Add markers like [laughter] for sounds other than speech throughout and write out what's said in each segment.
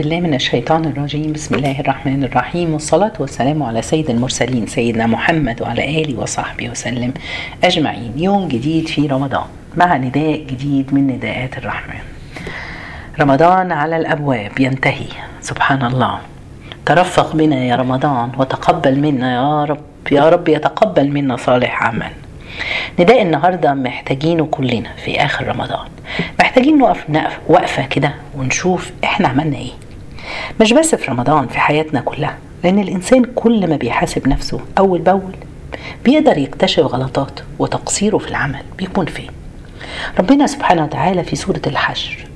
بالله من الشيطان الرجيم. بسم الله الرحمن الرحيم. والصلاة والسلام على سيد المرسلين سيدنا محمد وعلى آله وصحبه وسلم أجمعين. يوم جديد في رمضان مع نداء جديد من نداءات الرحمن. رمضان على الأبواب ينتهي سبحان الله. ترفق بنا يا رمضان وتقبل منا يا رب يا رب يتقبل منا صالح عمل. نداء النهارده محتاجينه كلنا في آخر رمضان. محتاجين نقف وقفة كده ونشوف إحنا عملنا إيه. مش بس في رمضان في حياتنا كلها لأن الإنسان كل ما بيحاسب نفسه أول بأول بيقدر يكتشف غلطاته وتقصيره في العمل بيكون فين. ربنا سبحانه وتعالى في سورة الحشر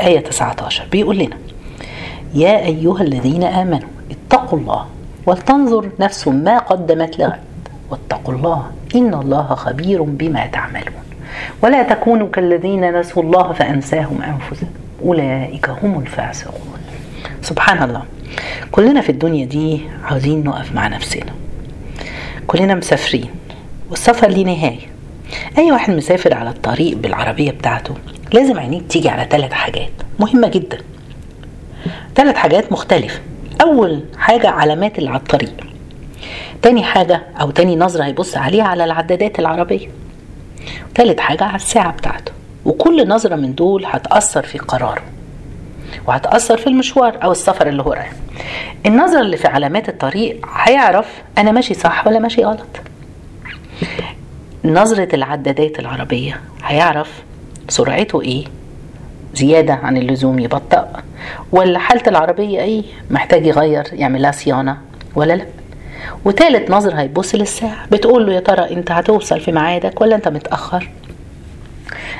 آية 19 بيقول لنا يا أيها الذين آمنوا اتقوا الله ولتنظر نفس ما قدمت لغد واتقوا الله إن الله خبير بما تعملون ولا تكونوا كالذين نسوا الله فأنساهم أنفسهم أولئك هم الفاسقون. سبحان الله. كلنا في الدنيا دي عاوزين نقف مع نفسنا. كلنا مسافرين والسفر ليه نهاية. أي واحد مسافر على الطريق بالعربية بتاعته لازم عينيك تيجي على ثلاث حاجات مهمة جدا. ثلاث حاجات مختلفة. أول حاجة علامات اللي على الطريق. تاني حاجة أو تاني نظرة هيبص عليها على العدادات العربية. تالت حاجة على الساعة بتاعته. وكل نظرة من دول هتأثر في قراره. وهتأثر في المشوار أو السفر اللي هو رايح النظرة اللي في علامات الطريق هيعرف أنا ماشي صح ولا ماشي غلط. نظرة العدادات العربية هيعرف سرعته إيه؟ زيادة عن اللزوم يبطأ؟ ولا حالة العربية إيه؟ محتاج يغير يعمل لها صيانة ولا لأ؟ وتالت نظر هيبص للساعة بتقول له يا ترى أنت هتوصل في ميعادك ولا أنت متأخر؟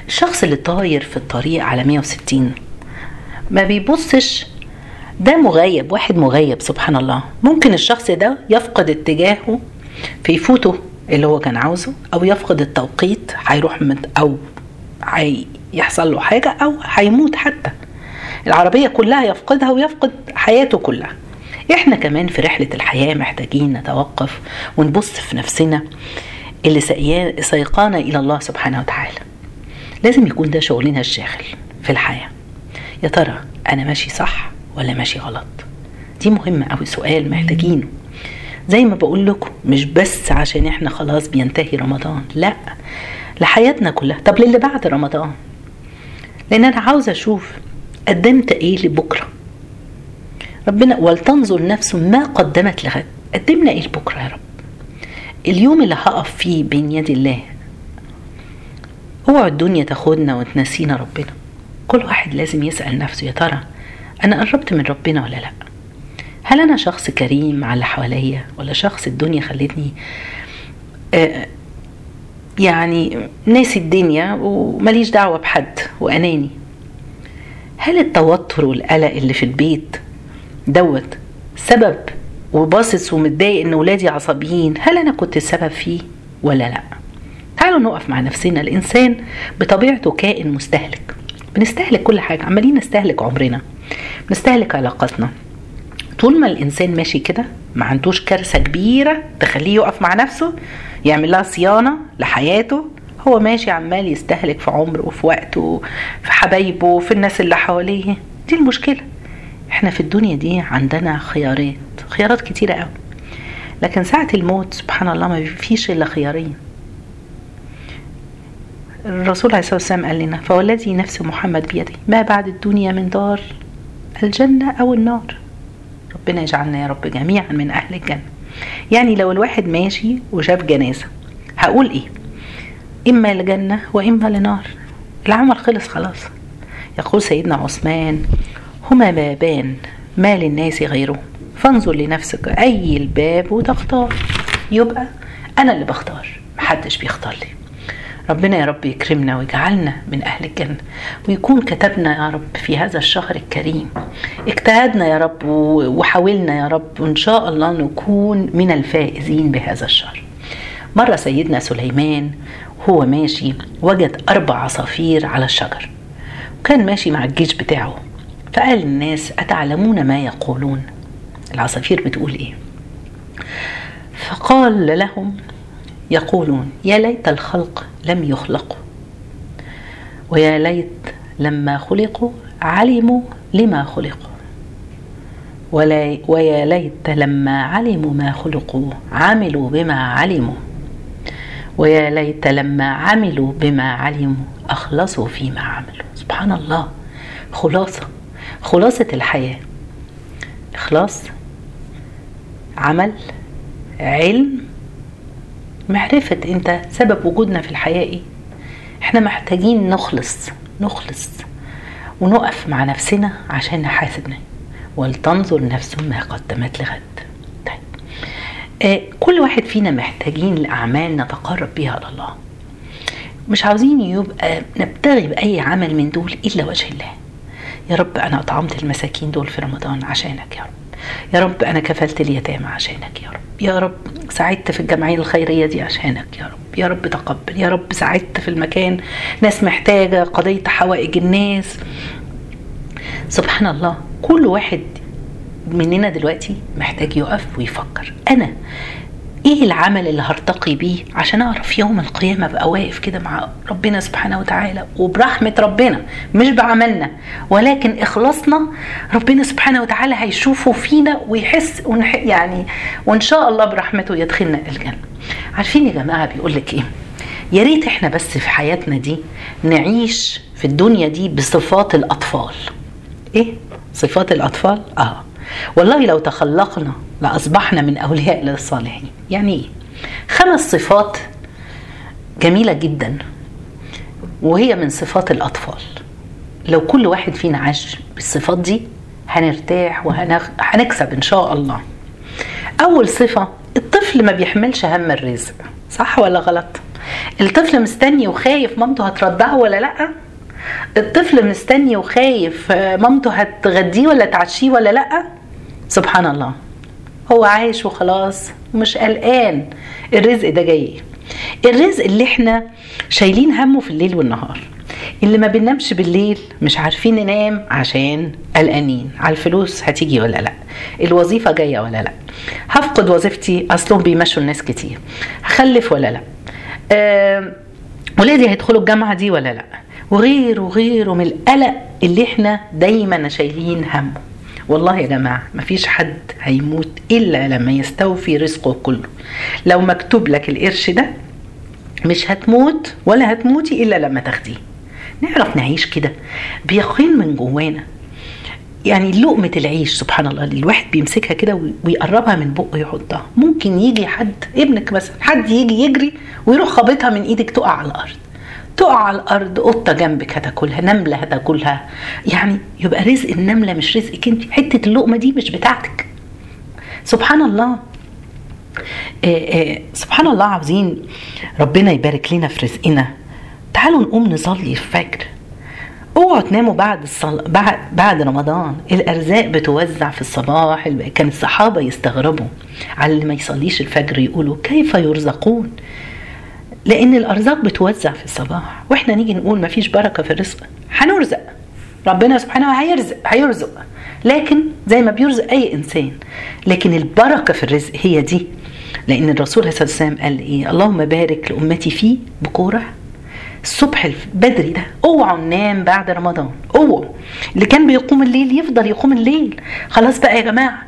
الشخص اللي طاير في الطريق على 160 ما بيبصش. ده مغيب واحد مغيب سبحان الله. ممكن الشخص ده يفقد اتجاهه فيفوته اللي هو كان عاوزه أو يفقد التوقيت هيروح أو هيحصل له حاجة أو هيموت حتى. العربية كلها يفقدها ويفقد حياته كلها. إحنا كمان في رحلة الحياة محتاجين نتوقف ونبص في نفسنا اللي سيقانا إلى الله سبحانه وتعالى. لازم يكون ده شغلنا الشاغل في الحياة. يا ترى أنا ماشي صح ولا ماشي غلط؟ دي مهمة قوي سؤال محتاجينه. زي ما بقول لكم مش بس عشان إحنا خلاص بينتهي رمضان لأ لحياتنا كلها. طب للي بعد رمضان؟ لأن أنا عاوزه أشوف قدمت إيه لبكرة. ربنا ولتنظر نفس ما قدمت لغد. قدمنا إيه لبكرة يا رب؟ اليوم اللي هقف فيه بين يدي الله اوعى الدنيا تاخدنا وتنسينا ربنا. كل واحد لازم يسأل نفسه يا ترى أنا قربت من ربنا ولا لأ؟ هل أنا شخص كريم على اللي حواليا ولا شخص الدنيا خلتني آه يعني ناسي الدنيا ومليش دعوة بحد وأناني؟ هل التوتر والقلق اللي في البيت دوت سبب وباصص ومتضايق إن ولادي عصبيين هل أنا كنت السبب فيه ولا لأ؟ تعالوا نقف مع نفسنا الإنسان بطبيعته كائن مستهلك. بنستهلك كل حاجة عمالين نستهلك عمرنا بنستهلك علاقاتنا. طول ما الإنسان ماشي كده ما عندوش كارثة كبيرة تخليه يقف مع نفسه يعمل لها صيانة لحياته هو ماشي عمال يستهلك في عمره وفي وقته في حبايبه في الناس اللي حواليه. دي المشكلة. إحنا في الدنيا دي عندنا خيارات خيارات كتيرة قوي لكن ساعة الموت سبحان الله ما فيش إلا خيارين. الرسول عليه الصلاة والسلام قال لنا فوالذي نفس محمد بيده ما بعد الدنيا من دار الجنة أو النار. ربنا يجعلنا يا رب جميعا من أهل الجنة. يعني لو الواحد ماشي وشاف جنازة هقول إيه؟ إما لجنة وإما لنار. العمل خلص خلاص. يقول سيدنا عثمان هما بابان ما للناس غيرهم فانظر لنفسك أي الباب وتختار يبقى أنا اللي بختار محدش بيختار لي. ربنا يا رب يكرمنا ويجعلنا من أهل الجنة ويكون كتبنا يا رب في هذا الشهر الكريم. اجتهدنا يا رب وحاولنا يا رب وإن شاء الله نكون من الفائزين بهذا الشهر. مرة سيدنا سليمان هو ماشي وجد أربع عصافير على الشجر وكان ماشي مع الجيش بتاعه فقال للناس أتعلمون ما يقولون؟ العصافير بتقول إيه؟ فقال لهم يقولون يا ليت الخلق لم يخلقوا ويا ليت لما خلقوا علموا لما خلقوا ولا ويا ليت لما علموا ما خلقوا عملوا بما علموا ويا ليت لما عملوا بما علموا أخلصوا فيما عملوا. سبحان الله. خلاصة خلاصة الحياة. إخلاص عمل علم معرفة أنت سبب وجودنا في الحياة إيه؟ إحنا محتاجين نخلص نخلص ونقف مع نفسنا عشان نحاسبنا. ولتنظر نفس ما قدمت لغد. طيب. آه كل واحد فينا محتاجين لأعمال نتقرب بها على الله. مش عاوزين يبقى نبتغي بأي عمل من دول إلا وجه الله. يا رب أنا أطعمت المساكين دول في رمضان عشانك يا رب. يا رب أنا كفلت اليتامى عشانك يا رب. يا رب ساعدت في الجمعية الخيرية دي عشانك يا رب. يا رب تقبل. يا رب ساعدت في المكان. ناس محتاجة قضيت حوائج الناس. سبحان الله. كل واحد مننا دلوقتي محتاج يقف ويفكر. أنا إيه العمل اللي هرتقي بيه عشان أعرف يوم القيامة أبقى واقف كده مع ربنا سبحانه وتعالى وبرحمة ربنا؟ مش بعملنا. ولكن إخلاصنا ربنا سبحانه وتعالى هيشوفه فينا ويحس ونح يعني وإن شاء الله برحمته يدخلنا الجنة. عارفين يا جماعة بيقول لك إيه؟ يا ريت إحنا بس في حياتنا دي نعيش في الدنيا دي بصفات الأطفال. إيه؟ صفات الأطفال؟ آه. والله لو تخلقنا لأصبحنا من أولياء للصالحين. يعني إيه؟ خمس صفات جميلة جدا وهي من صفات الأطفال. لو كل واحد فينا عاش بالصفات دي هنرتاح وهنكسب إن شاء الله. أول صفة الطفل ما بيحملش هم الرزق. صح ولا غلط؟ الطفل مستني وخايف مامته هترضعه ولا لأ؟ الطفل مستني وخايف مامته هتغديه ولا تعشيه ولا لأ؟ سبحان الله. هو عايش وخلاص مش قلقان. الرزق ده جاي. الرزق اللي إحنا شايلين همه في الليل والنهار. اللي ما بننامش بالليل مش عارفين ننام عشان قلقانين. على الفلوس هتيجي ولا لأ؟ الوظيفة جاية ولا لأ؟ هفقد وظيفتي أصلهم بيمشوا الناس كتير. هخلف ولا لأ؟ أه ولادي هيدخلوا الجامعة دي ولا لأ؟ وغيره وغيره من القلق اللي إحنا دايما شايلين همه. والله يا جماعة مفيش حد هيموت إلا لما يستوفي رزقه كله. لو مكتوب لك القرش ده مش هتموت ولا هتموتي إلا لما تاخديه. نعرف نعيش كده. بيقين من جوانا. يعني لقمة العيش سبحان الله الواحد بيمسكها كده ويقربها من بقه يحطها. ممكن يجي حد ابنك مثلا حد يجي يجري ويروح خابطها من إيدك تقع على الأرض. تقع على الأرض قطة جنبك هتاكلها نملة هتاكلها. يعني يبقى رزق النملة مش رزقك انت حتة اللقمة دي مش بتاعتك. سبحان الله. آآ آآ سبحان الله عاوزين ربنا يبارك لنا في رزقنا. تعالوا نقوم نصلي الفجر. اوعوا تناموا بعد الصل... بعد بعد رمضان. الأرزاق بتوزع في الصباح كان الصحابة يستغربوا على اللي ما يصليش الفجر يقولوا كيف يرزقون؟ لأن الأرزاق بتوزع في الصباح. وإحنا نيجي نقول ما فيش بركة في الرزق هنرزق. ربنا سبحانه هيرزق هيرزق. لكن زي ما بيرزق أي إنسان لكن البركة في الرزق هي دي. لأن الرسول عليه وسلم قال إيه؟ اللهم بارك لأمتي فيه بكوره الصبح بدري ده اوعوا ننام بعد رمضان اوعوا اللي كان بيقوم الليل يفضل يقوم الليل. خلاص بقى يا جماعة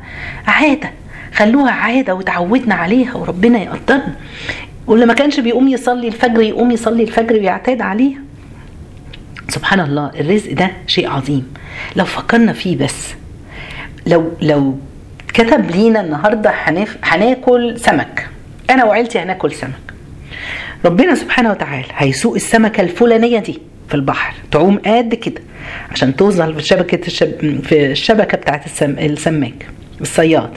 عادة خلوها عادة وتعودنا عليها وربنا يقدرنا. واللي ما كانش بيقوم يصلي الفجر يقوم يصلي الفجر ويعتاد عليه سبحان الله الرزق ده شيء عظيم. لو فكرنا فيه بس لو لو كتب لينا النهارده. هناكل سمك. أنا وعيلتي هناكل سمك. ربنا سبحانه وتعالى هيسوق السمكة الفلانية دي في البحر تعوم قد كده عشان توصل في شبكة الشب... في الشبكة بتاعت السم... السماك الصياد.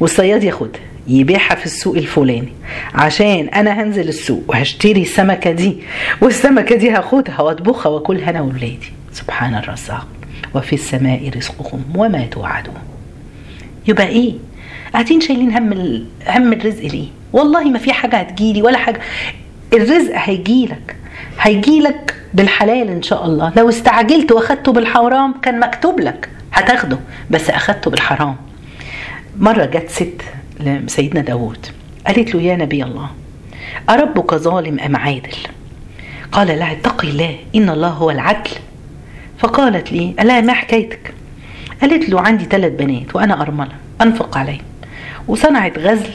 والصياد ياخدها. يبيعها في السوق الفلاني. عشان أنا هنزل السوق وهشتري السمكة دي والسمكة دي هاخدها واطبخها وأكلها أنا واولادي سبحان الرزاق. وفي السماء رزقكم وما توعدون. يبقى إيه؟ قاعدين شايلين هم ال... هم الرزق ليه؟ والله ما في حاجة هتجيلي ولا حاجة. الرزق هيجيلك. هيجيلك بالحلال إن شاء الله. لو استعجلت وأخدته بالحرام كان مكتوب لك هتاخده بس أخدته بالحرام. مرة جت ست لسيدنا داود قالت له يا نبي الله أربك ظالم أم عادل؟ قال لها اتقي الله إن الله هو العدل. فقالت لي ألا ما حكايتك؟ قالت له عندي ثلاث بنات وأنا أرملة أنفق عليهم وصنعت غزل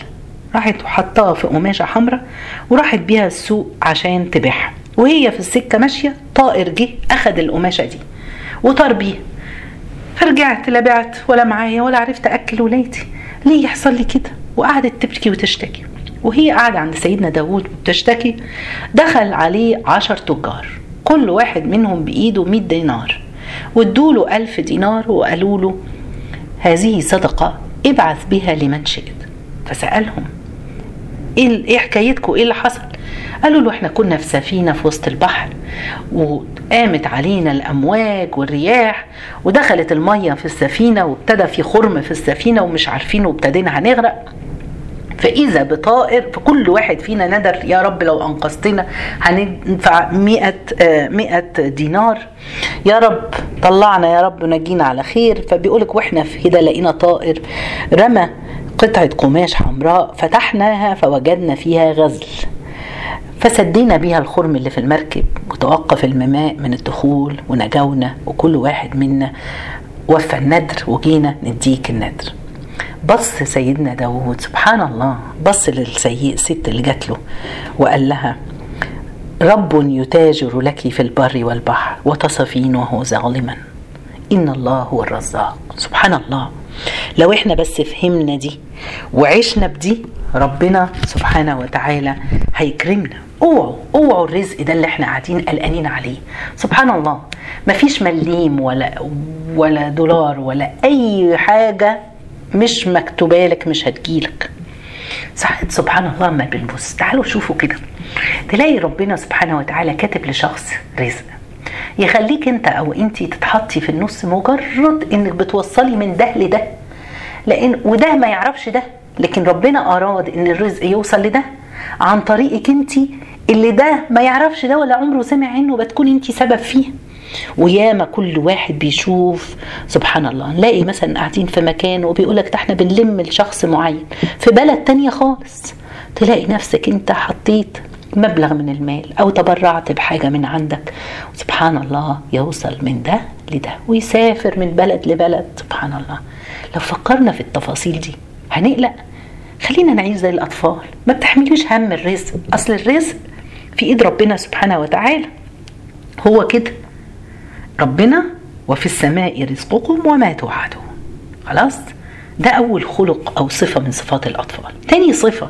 راحت وحطها في قماشة حمراء وراحت بيها السوق عشان تبيعها. وهي في السكة ماشية طائر جه أخد القماشة دي وطار بيها. فرجعت لا بعت ولا معايا ولا عرفت أكل ولادي. ليه يحصل لي كده؟ وقعدت تبكي وتشتكي. وهي قاعدة عند سيدنا داود وبتشتكي. دخل عليه عشر تجار. كل واحد منهم بإيده مئة دينار. وادوله ألف دينار وقالوا له هذه صدقة ابعث بها لمن شئت. فسألهم إيه إيه حكايتكم؟ إيه اللي حصل؟ قالوا له إحنا كنا في سفينة في وسط البحر وقامت علينا الأمواج والرياح ودخلت المية في السفينة وابتدى في خرم في السفينة ومش عارفين وابتدينا هنغرق. فإذا بطائر فكل واحد فينا ندر يا رب لو أنقذتنا هندفع مئة, مئة دينار. يا رب طلعنا يا رب ونجينا على خير. فبيقولك وإحنا في كده لقينا طائر رمى قطعة قماش حمراء فتحناها فوجدنا فيها غزل. فسدينا بيها الخرم اللي في المركب وتوقف الماء من الدخول ونجونا وكل واحد منا وفى الندر وجينا نديك الندر. بص سيدنا داود سبحان الله بص للسيء ست اللي جات له وقال لها رب يتاجر لك في البر والبحر وتصفين وهو ظالما. إن الله هو الرزاق. سبحان الله لو إحنا بس فهمنا دي وعشنا بدي ربنا سبحانه وتعالى هيكرمنا. أوعوا أوعوا الرزق ده اللي إحنا قاعدين قلقانين عليه. سبحان الله مفيش مليم ولا ولا دولار ولا أي حاجة مش مكتوبة لك مش هتجيلك. صح سبحان الله ما بنبص. تعالوا شوفوا كده. تلاقي ربنا سبحانه وتعالى كاتب لشخص رزق. يخليك أنت أو انت تتحطي في النص مجرد إنك بتوصلي من ده لده. لأن وده ما يعرفش ده. لكن ربنا أراد إن الرزق يوصل لده عن طريقك أنت اللي ده ما يعرفش ده ولا عمره سمع عنه بتكون أنت سبب فيه. وياما كل واحد بيشوف سبحان الله نلاقي مثلا قاعدين في مكان وبيقولك ده إحنا بنلم لشخص معين. في بلد تانية خالص تلاقي نفسك أنت حطيت مبلغ من المال أو تبرعت بحاجة من عندك. سبحان الله يوصل من ده لده ويسافر من بلد لبلد. سبحان الله. لو فكرنا في التفاصيل دي هنقلق. خلينا نعيش زي الأطفال. ما بتحملوش هم الرزق. أصل الرزق في إيد ربنا سبحانه وتعالى. هو كده. ربنا وفي السماء رزقكم وما توعدون. خلاص؟ ده أول خلق أو صفة من صفات الأطفال. تاني صفة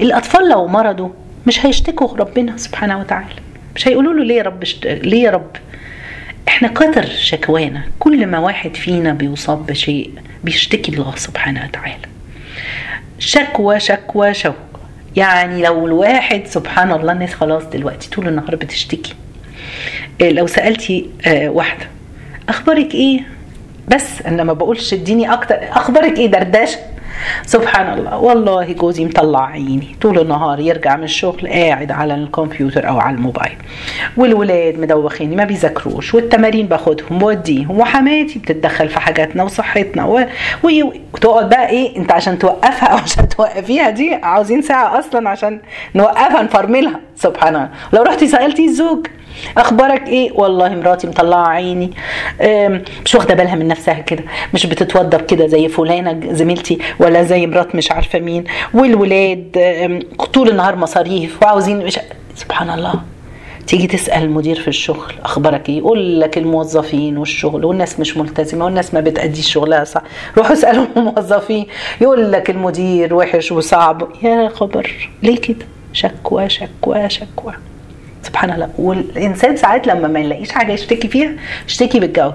الأطفال لو مرضوا مش هيشتكوا ربنا سبحانه وتعالى. مش هيقولوا له ليه يا رب شت... ليه يا رب؟ إحنا كتر شكوانا. كل ما واحد فينا بيصاب بشيء بيشتكي الله سبحانه وتعالى. شكوى شكوى شكوى. يعني لو الواحد سبحان الله الناس خلاص دلوقتي طول النهار بتشتكي. لو سألتي واحدة أخبارك إيه؟ بس أنا ما بقولش اديني أكتر أخبارك إيه دردشة؟ سبحان الله. والله جوزي مطلع عيني. طول النهار يرجع من الشغل قاعد على الكمبيوتر أو على الموبايل. والولاد مدوخيني ما بيذاكروش والتمارين باخدهم بوديهم وحماتي بتتدخل في حاجاتنا وصحتنا و... و... وتقعد بقى إيه أنت عشان توقفها أو عشان توقفيها دي عاوزين ساعة أصلا عشان نوقفها نفرملها. سبحان الله. لو رحتي سألتي الزوج أخبارك إيه؟ والله مراتي مطلعة عيني. مش واخدة بالها من نفسها كده. مش بتتوضب كده زي فلانة زميلتي ولا زي مرات مش عارفة مين. والولاد طول النهار مصاريف وعاوزين مش سبحان الله. تيجي تسأل المدير في الشغل أخبارك إيه؟ يقول لك الموظفين والشغل والناس مش ملتزمة والناس ما بتأديش شغلها صح. روحوا اسألوا [laughs] الموظفين. يقول لك المدير وحش وصعب. يا خبر. ليه كده؟ شكوى شكوى شكوى. سبحان الله. والإنسان ساعات لما ما يلاقيش حاجة يشتكي فيها يشتكي بالجو.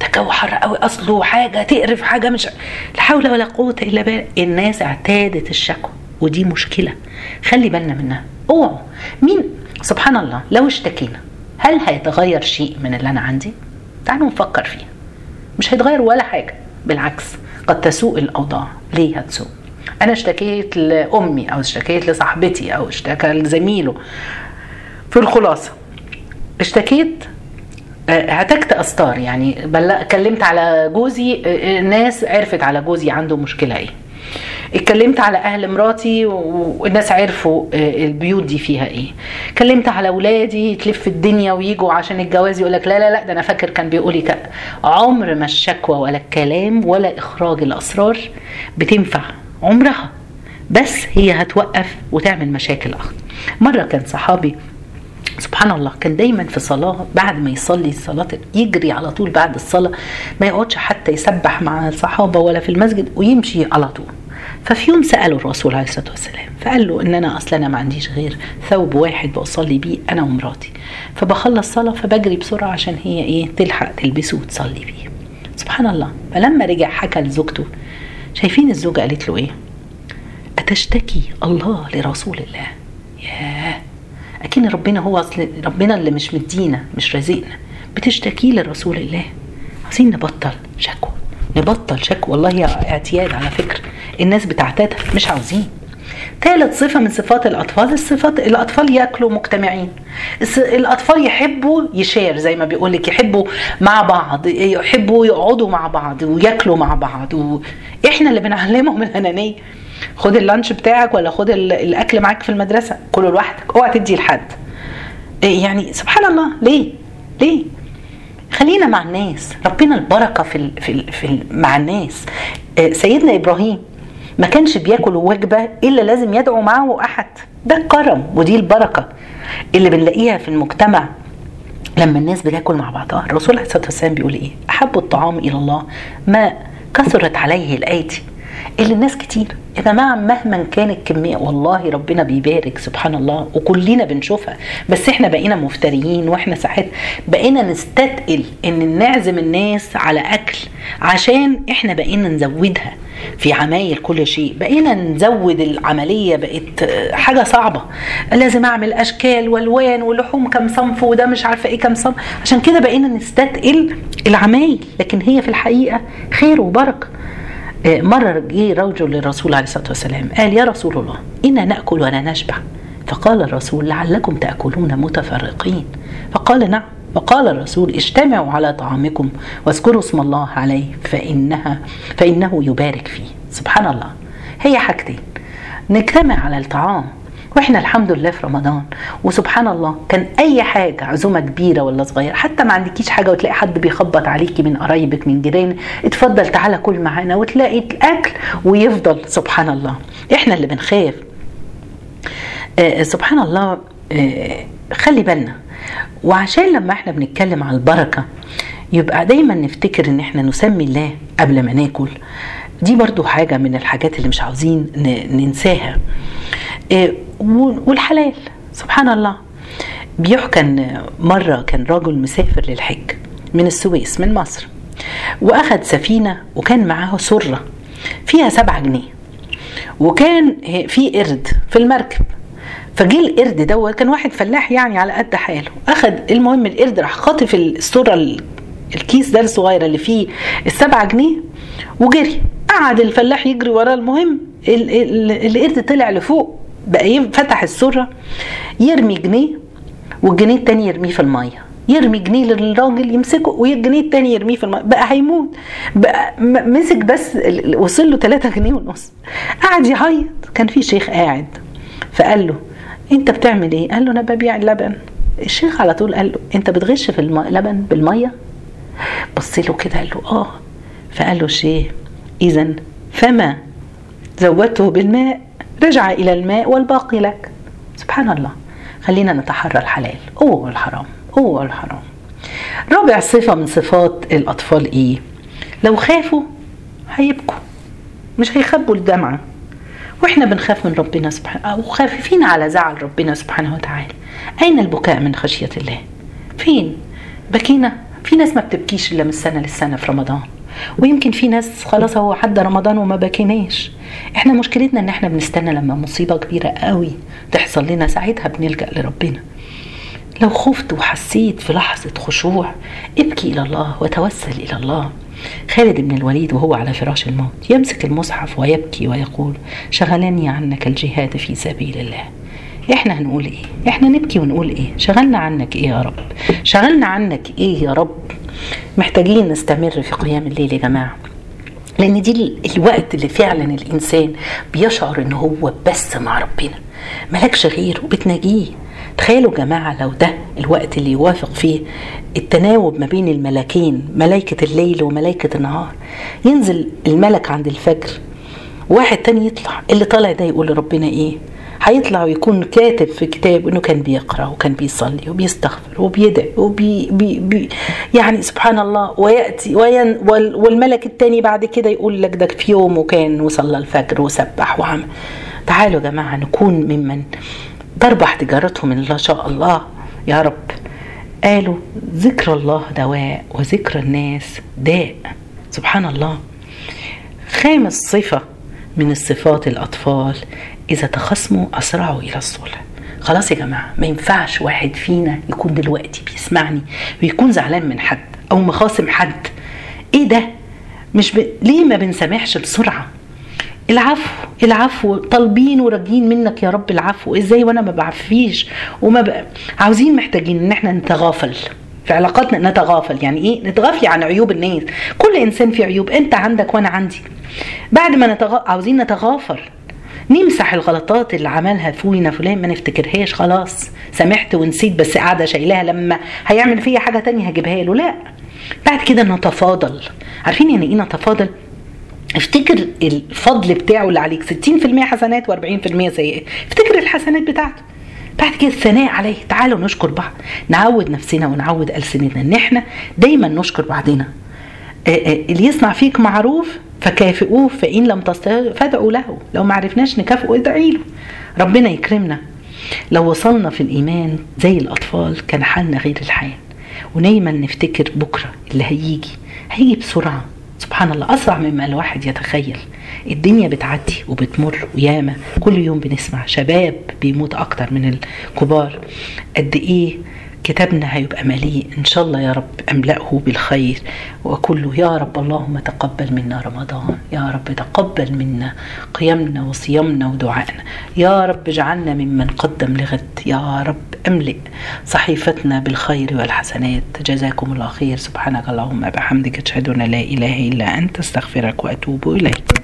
ده جو حر قوي اصله حاجة تقرف حاجة مش لا حول ولا قوة إلا بالله. الناس اعتادت الشكوى ودي مشكلة. خلي بالنا منها. اوعوا مين؟ سبحان الله لو اشتكينا هل هيتغير شيء من اللي أنا عندي؟ تعالوا نفكر فيها. مش هيتغير ولا حاجة. بالعكس قد تسوء الأوضاع. ليه هتسوء؟ أنا اشتكيت لأمي أو اشتكيت لصاحبتي أو اشتكى لزميله. في الخلاصة. اشتكيت؟ اعتجت استار يعني كلمت على جوزي الناس عرفت على جوزي عنده مشكلة إيه. اتكلمت على أهل مراتي والناس عرفوا آه، البيوت دي فيها إيه. اتكلمت على اولادي تلف الدنيا ويجوا عشان الجواز يقول لك لا لا لا ده أنا فاكر كان بيقول لي عمر ما الشكوى ولا الكلام ولا إخراج الأسرار بتنفع عمرها. بس هي هتوقف وتعمل مشاكل اخر مرة كان صحابي سبحان الله كان دايما في صلاة بعد ما يصلي صلاة يجري على طول بعد الصلاة ما يقعدش حتى يسبح مع الصحابة ولا في المسجد ويمشي على طول. ففي يوم سأله الرسول عليه الصلاة والسلام فقال له إن أنا أصلا أنا ما عنديش غير ثوب واحد بصلي بيه أنا ومراتي. فبخلص صلاة فبجري بسرعة عشان هي إيه تلحق تلبسه وتصلي بيه. سبحان الله. فلما رجع حكى لزوجته شايفين الزوجة قالت له إيه؟ أتشتكي الله لرسول الله. ياه. أكيد ربنا هو أصل ربنا اللي مش مدينا مش رازقنا. بتشتكي لرسول الله. عايزين نبطل شكوى. نبطل شكوى. والله اعتياد على فكرة. الناس بتعتادها. مش عاوزين. ثالث صفة من صفات الأطفال الصفات الأطفال يأكلوا مجتمعين. الأطفال يحبوا يشير زي ما بيقول لك يحبوا مع بعض يحبوا يقعدوا مع بعض وياكلوا مع بعض و... إحنا اللي بنعلمهم الأنانية خد اللانش بتاعك ولا خد الأكل معاك في المدرسة كله لوحدك اوعى تدي لحد. إيه يعني سبحان الله ليه؟ ليه؟ خلينا مع الناس ربنا البركة في ال في ال في ال مع الناس. إيه، سيدنا إبراهيم ما كانش بياكل وجبة إلا لازم يدعو معه أحد. ده الكرم ودي البركة اللي بنلاقيها في المجتمع لما الناس بتاكل مع بعضها. الرسول عليه الصلاة والسلام بيقول إيه؟ أحب الطعام إلى الله ما كثرت عليه الايدي اللي الناس كتير يا جماعة مهما كانت الكمية والله ربنا بيبارك سبحان الله وكلنا بنشوفها. بس إحنا بقينا مفتريين وإحنا ساعات بقينا نستثقل إن نعزم الناس على أكل عشان إحنا بقينا نزودها في عمايل كل شيء. بقينا نزود العملية بقت حاجة صعبة. لازم أعمل أشكال وألوان ولحوم كم صنف وده مش عارفة إيه كم صنف. عشان كده بقينا نستثقل العمايل لكن هي في الحقيقة خير وبركة. مرة جه رجل للرسول عليه الصلاة والسلام قال يا رسول الله إنا نأكل ولا نشبع؟ فقال الرسول لعلكم تأكلون متفرقين. فقال نعم. وقال الرسول اجتمعوا على طعامكم واذكروا اسم الله عليه فإنها فإنه يبارك فيه. سبحان الله. هي حاجتين نجتمع على الطعام وإحنا الحمد لله في رمضان. وسبحان الله كان أي حاجة عزومة كبيرة ولا صغيرة حتى ما عندكيش حاجة وتلاقي حد بيخبط عليكي من قرايبك من جيران اتفضل تعالى كل معانا وتلاقي الأكل ويفضل. سبحان الله. إحنا اللي بنخاف. آه سبحان الله آه خلي بالنا. وعشان لما إحنا بنتكلم على البركة يبقى دايما نفتكر إن إحنا نسمي الله قبل ما ناكل. دي برضو حاجة من الحاجات اللي مش عاوزين ننساها. والحلال. سبحان الله. بيحكى إن مرة كان رجل مسافر للحج من السويس من مصر واخد سفينة وكان معاه سرة فيها سبعة جنيه. وكان في قرد في المركب. فجه القرد دوت كان واحد فلاح يعني على قد حاله. اخد المهم القرد راح خاطف السرة الكيس ده الصغير اللي فيه السبعة جنيه وجري. قعد الفلاح يجري وراه. المهم القرد طلع لفوق. بقى فتح السره يرمي جنيه والجنيه التاني يرميه في المية. يرمي جنيه للراجل يمسكه والجنيه التاني يرميه في المية. بقى هيموت. بقى مسك بس وصل له 3 جنيه ونص. قعد يعيط كان في شيخ قاعد. فقال له انت بتعمل إيه؟ قال له أنا ببيع اللبن. الشيخ على طول قال له انت بتغش في اللبن بالمية؟ بص له كده قال له آه. فقال له الشيخ اذا فما زودته بالماء؟ رجع إلى الماء والباقي لك. سبحان الله. خلينا نتحرى الحلال. هو الحرام. هو الحرام. رابع صفة من صفات الأطفال إيه؟ لو خافوا هيبكوا. مش هيخبوا الدمعة. وإحنا بنخاف من ربنا سبحانه وخاففين على زعل ربنا سبحانه وتعالى. أين البكاء من خشية الله؟ فين؟ بكينا. في ناس ما بتبكيش إلا من السنة للسنة في رمضان. ويمكن في ناس خلاص هو عدى رمضان وما بكيناش. إحنا مشكلتنا إن إحنا بنستنى لما مصيبة كبيرة قوي تحصل لنا ساعتها بنلجأ لربنا. لو خفت وحسيت في لحظة خشوع ابكي إلى الله وتوسل إلى الله. خالد بن الوليد وهو على فراش الموت يمسك المصحف ويبكي ويقول شغلني عنك الجهاد في سبيل الله. إحنا هنقول إيه؟ إحنا نبكي ونقول إيه؟ شغلنا عنك إيه يا رب؟ شغلنا عنك إيه يا رب؟ محتاجين نستمر في قيام الليل يا جماعة. لأن دي الوقت اللي فعلا الإنسان بيشعر إن هو بس مع ربنا. ملكش غيره بتناجيه. تخيلوا يا جماعة لو ده الوقت اللي يوافق فيه التناوب ما بين الملكين ملائكة الليل وملائكة النهار. ينزل الملك عند الفجر واحد تاني يطلع اللي طالع ده يقول لربنا إيه؟ هيطلع ويكون كاتب في كتاب إنه كان بيقرأ وكان بيصلي وبيستغفر وبيدعي وبي بي بي يعني سبحان الله ويأتي وين والملك التاني بعد كده يقول لك ده في يوم وكان وصلى الفجر وسبح وعمل. تعالوا يا جماعة نكون ممن تربح تجارتهم إن شاء الله. يا رب. قالوا ذكر الله دواء وذكر الناس داء. سبحان الله. خامس صفة من الصفات الأطفال إذا تخاصموا أسرعوا إلى الصلح خلاص يا جماعة ما ينفعش واحد فينا يكون دلوقتي بيسمعني ويكون زعلان من حد أو مخاصم حد. إيه ده؟ مش ب... ليه ما بنسامحش بسرعة؟ العفو العفو طالبين وراجين منك يا رب العفو. إزاي وأنا ما بعفيش وما ب... عاوزين محتاجين إن إحنا نتغافل. في علاقاتنا نتغافل. يعني إيه؟ نتغافلي عن عيوب الناس. كل إنسان فيه عيوب. أنت عندك وأنا عندي. بعد ما نتغ... عاوزين نتغافر نمسح الغلطات اللي عملها فينا فلان ما نفتكرهاش خلاص. سامحت ونسيت بس قاعدة شايلاها لما هيعمل فيا حاجة تانية هجيبها له. لا. بعد كده نتفاضل. عارفين يعني إيه نتفاضل؟ افتكر الفضل بتاعه اللي عليك. 60% حسنات و40% سيئات افتكر الحسنات بتاعته. بعد كده الثناء عليه. تعالوا نشكر بعض. نعود نفسنا ونعود ألسنتنا. ان إحنا دايما نشكر بعضنا. اللي يصنع فيك معروف فكافئوه فإن لم تستطيعوا فادعوا له. لو ما عرفناش نكافئه ادعي له. ربنا يكرمنا. لو وصلنا في الإيمان زي الأطفال كان حالنا غير الحال. ودايما نفتكر بكرة اللي هيجي. هيجي بسرعة. سبحان الله أسرع مما الواحد يتخيل. الدنيا بتعدي وبتمر وياما. كل يوم بنسمع شباب بيموت أكتر من الكبار. قد إيه كتابنا هيبقى مليء إن شاء الله يا رب أملأه بالخير. وكله يا رب اللهم تقبل منا رمضان. يا رب تقبل منا قيامنا وصيامنا ودعائنا. يا رب اجعلنا ممن قدم لغد. يا رب أملئ صحيفتنا بالخير والحسنات. جزاكم الله خير. سبحانك اللهم بحمدك. أشهد أن لا إله إلا أنت. أستغفرك وأتوب إليك.